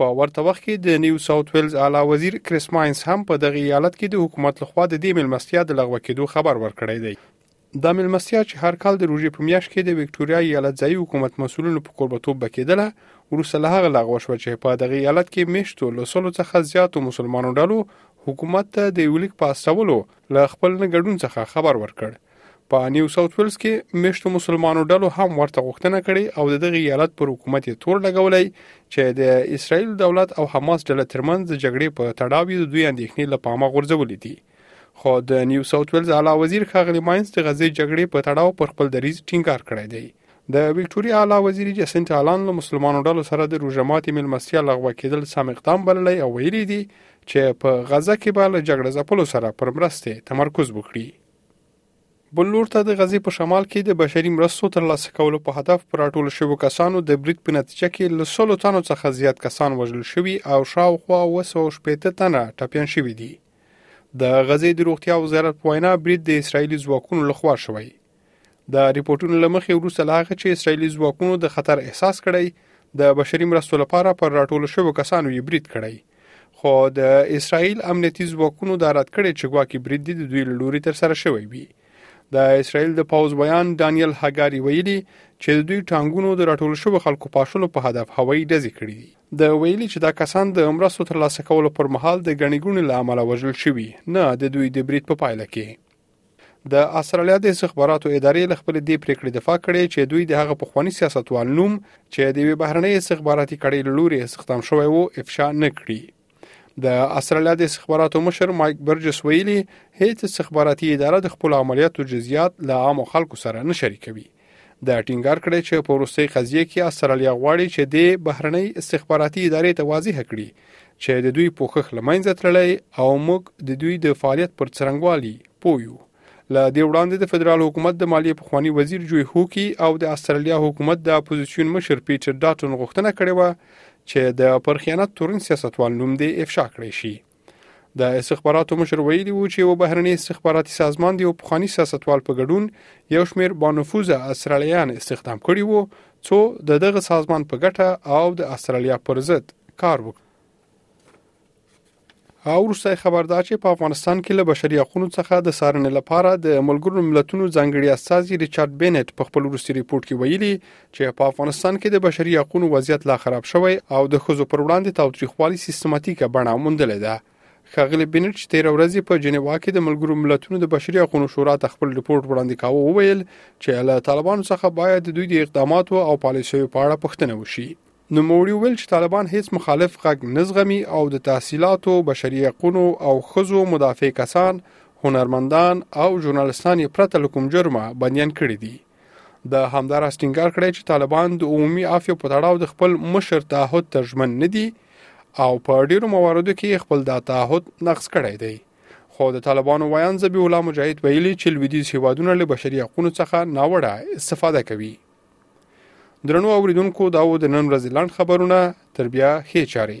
په ورته وخت کې د نیو ساوت ویلز اعلی وزیر کریس ماینز هم په دغه ایالت کې د حکومت لخوا د دې ملمستیا د لغوه کېدو خبر ورکړی دی دا ملمستیا چې هر کال د روژې په میاشت کې د وکټوریا ایالت ځایي حکومت مسولینو په کوربتوب بکیدله وروسته له هغه لغوه شو چې په دغه ایالت کې میشتو له سلو څخه زیاتو مسلمانو ډلو حکومت ته د یو لیک په استولو له خپل نه ګډون څخه خبر ورکړ په نیو ساوت ویلز کې مشتو مسلمانو ډلو هم ورته غوښتنه کړې او د دغه ایالت پر حکومت یې تور لګولای چې د اسرایل دولت او حماس ډله ترمنځ د جګړې په تړاو د دوی اندېښنې له پامه غورځولې دي خو د نیو ساوت ویلز اعلی وزیر خاغلی ماینز د غزې جګړې په تړاو پر خپل دریځ ټینګار کړی دی د وکټوريا اعلی وزیر جسنت الان له مسلمانانو ډلو سره د روزماتي ملمستیا لغوه کېدل سم اقدام بللی او ویلي دي چې په غزه کې به له جګړه ځپلو سره پر مرستې تمرکز وکړي بل لور ته د غزې په شمال کې د بشري مرستو ترلاسه کولو په هدف پر راټولو شوو کسانو د برید په نتیجه کې له سلو تنو څخه زیات کسان وژل شوي او شاوخوا اوه سوه شپېته تنه ټپیان شوي دي د غزې د روغتیا وزارت په وینا برید د اسرایلي ځواکونو لخوا شوی د ریپورتونو له مخې وروسته له هغه چې اسرایلي ځواکونو د خطر احساس کړی د بشري مرستو لپاره پر راټولو شوو کسانو یې برید کړی خو د اسرایل امنیتي ځواکونو دا رد کړي چې ګواکې برید د دوی لوري تر سره شوی وي د اسرایل د پوز بیان دانیل هګاری ویلي چې د دوی ټانګونو د راټول شوو خلکو پاشلو په هدف هوایي ډزې کړې دي د ویلي چې دا کسان د مرستو ترلاسه کولو پر مهال د غنیګونې لامل وژل شوي نه د دوی د برید په پایله کې د استرالیا د استخباراتو ادارې له خپل دې پریکړې دفاع کړې چې دوی د هغه پخوانی سیاستوال نوم چې د وی بهرنۍ استخباراتي کړۍ لوري استخدام شوی وو افشا نه کړي د استرالیا د استخباراتو مشر مایک برجس ویلي هیڅ استخباراتي اداره د خپل عملیاتو جزئیات له عامو خلکو سره نه شریکوي ده ټینګار کړی چې په وروستۍ قضیه کې استرالیا غواړي چې د بهرنۍ استخباراتي ادارې ته واضح کړي چې د دوی پوښښ لمنځه تللی او موږ د دوی د فعالیت پر څرنګوالي پوه یو له دې وړاندې د فدرال حکومت د مالیې پخوانی وزیر جوی هوکی او د استرالیا حکومت د اپوزیسیون مشر پیټر ډاټن غوښتنه کړې و چې د پر خیانت تورن سیاستوال نوم دې افشا کړی شي د استخباراتو مشر ویلي وو چې یو بهرنی استخباراتي سازمان د یو پخواني سیاستوال په ګډون یو شمېر بانفوذه استرالیان استخدام کړي وو څو د دغه سازمان په ګټه او د استرالیا پر ضد کار وکړي او وروسته خبر دا چې په افغانستان کې له بشري حقوقو څخه د سارنې لپاره د ملګرو ملتونو ځانګړي استاذ ریچارډ بینټ په خپل وروستي ریپورت کې ویلي چې په افغانستان کې د بشري حقوقو وضعیت لا خراب شوی او د ښځو پر وړاندې تاوتریخوالي سیستماتیکه بڼه موندلې ده ښاغلي بنټ چې تیر ورځ په جنیوا کې د ملګرو ملتونو د بشري حقوقو شورا ته خپل رپورت وړاندې کاوه وویل چې له طالبانو څخه باید د دوی د اقداماتو او پالیسیو په اړه پوښتنه وشي نو موري ویل چې طالبان هیڅ مخالف غږ نه زغمي او د تحصیلاتو بشري حقوقو او خزو مدافع کسان هنرمندان او ژورنالستان یې پرته له کوم جرمه بندیان کړي دي د همداراز ټینګار کړی چې طالبان د عمومي عافیه په تړاو د خپل مشر تعهد ته ژمن نه دي او په ډیرو مواردو کې خپل دا تعهد نقض کړی دی خو د طالبانو ویاند ذبی الله مجاهد ویلي چې لویدیز هیوادونه له بشري حقوقو څخه ناوړه استفاده کوي درنو اوریدونکو دا و د نن ورځې لاند خبرونه تر بیا ښې چاري